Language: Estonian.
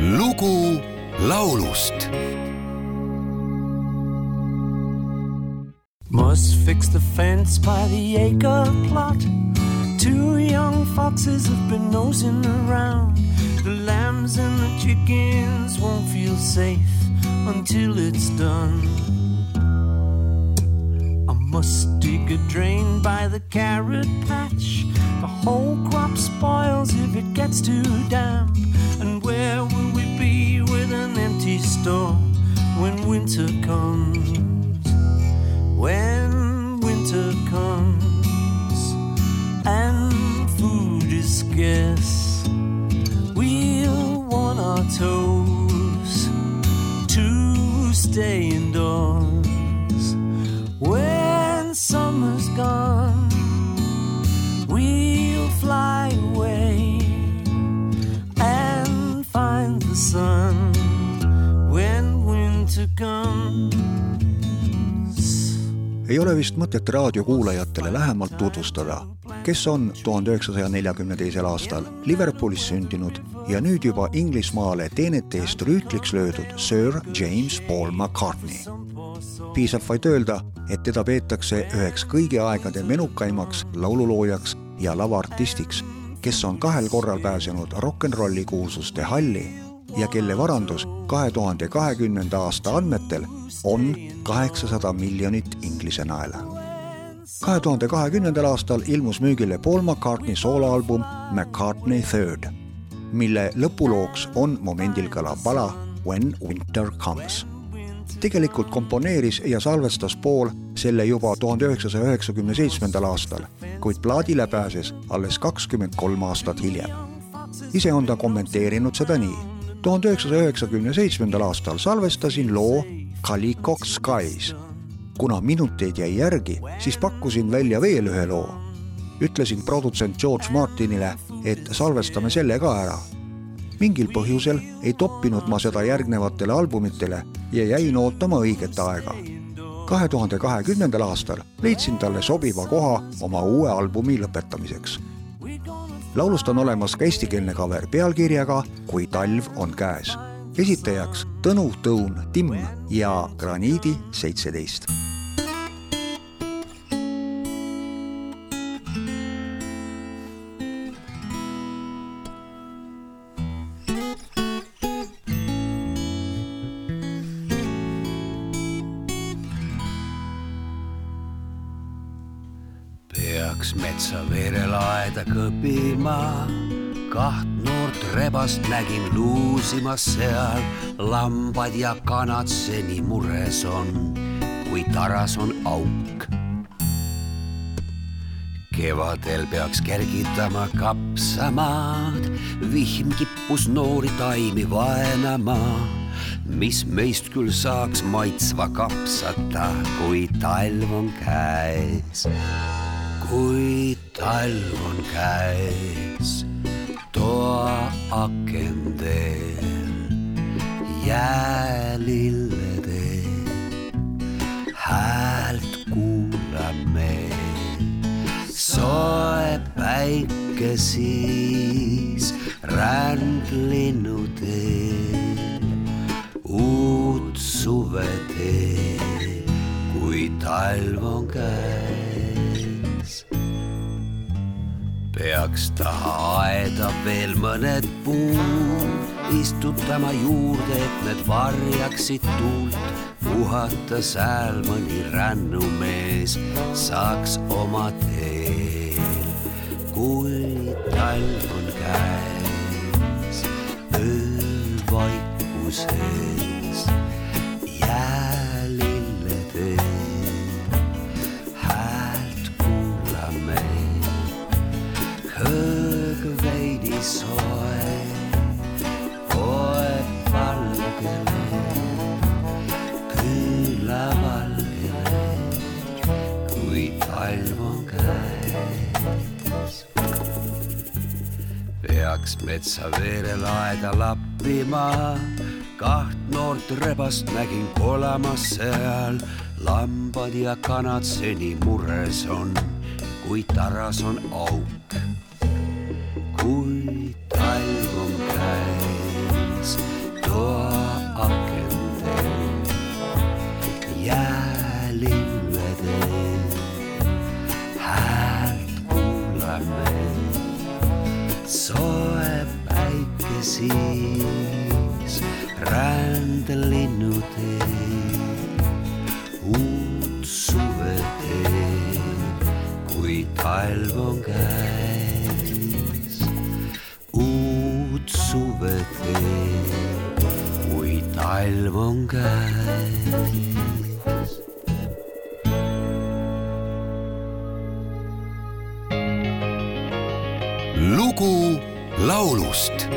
lugu laulust Must fix the fence by the acre plot. Two young foxes have been nosing around. The lambs and the chickens won't feel safe until it's done. I must dig a drain by the carrot patch. The whole crop spoils if it gets too damp. Winter comes? when winter comes and food is scarce, we'll want our toes to stay indoors. When summer's gone, ei ole vist mõtet raadiokuulajatele lähemalt tutvustada, kes on tuhande üheksasaja neljakümne teisel aastal Liverpoolis sündinud ja nüüd juba Inglismaale teenete eest rüütliks löödud Sir James Paul McCartney. piisab vaid öelda, et teda peetakse üheks kõigi aegade menukaimaks laululoojaks ja lavaartistiks, kes on kahel korral pääsenud rock n rolli kuulsuste halli ja kelle varandus kahe tuhande kahekümnenda aasta andmetel on kaheksasada miljonit Inglise naela. kahe tuhande kahekümnendal aastal ilmus müügile Paul McCartney sooloalbum McCartney Third, mille lõpulooks on momendil kõlav pala When Winter Comes. tegelikult komponeeris ja salvestas Paul selle juba tuhande üheksasaja üheksakümne seitsmendal aastal, kuid plaadile pääses alles kakskümmend kolm aastat hiljem. ise on ta kommenteerinud seda nii tuhande üheksasaja üheksakümne seitsmendal aastal salvestasin loo Calico Skies. kuna minuteid jäi järgi, siis pakkusin välja veel ühe loo. ütlesin produtsent George Martinile, et salvestame selle ka ära. mingil põhjusel ei toppinud ma seda järgnevatele albumitele ja jäin ootama õiget aega. kahe tuhande kahekümnendal aastal leidsin talle sobiva koha oma uue albumi lõpetamiseks laulust on olemas ka eestikeelne cover pealkirjaga Kui talv on käes. esitajaks Tõnu Tõun Timm ja Graniidi seitseteist. Peaks metsa verelaeda kõpima. kaht noort rebast nägin luusimas seal, lambad ja kanad seni mures on, kui taras on auk. kevadel peaks kergitama kapsamaad, vihm kippus noori taimi vaenama mis meist küll saaks maitsva kapsata, kui talv on käes kui talv on käes, toa akendel jäälillede häält kuulame. soe päike siis rändlinnudel uut suve teeb, kui talv on käes peaks taha aeda veel mõned puud, istutama juurde, et need varjaksid tuult. puhata sääl mõni rännumees saaks oma teel, kui talv on käes, öövaikuses jäälilledel peaks metsa veerelaeda lappima, kaht noort rebast nägin kolamas seal, lambad ja kanad seni mures on, kui taras on auk. Kui soe päike siis rändelinnu teeb, uut suve teeb, kui talv on käes. uut suve teeb, kui talv on käes. Lugu laulust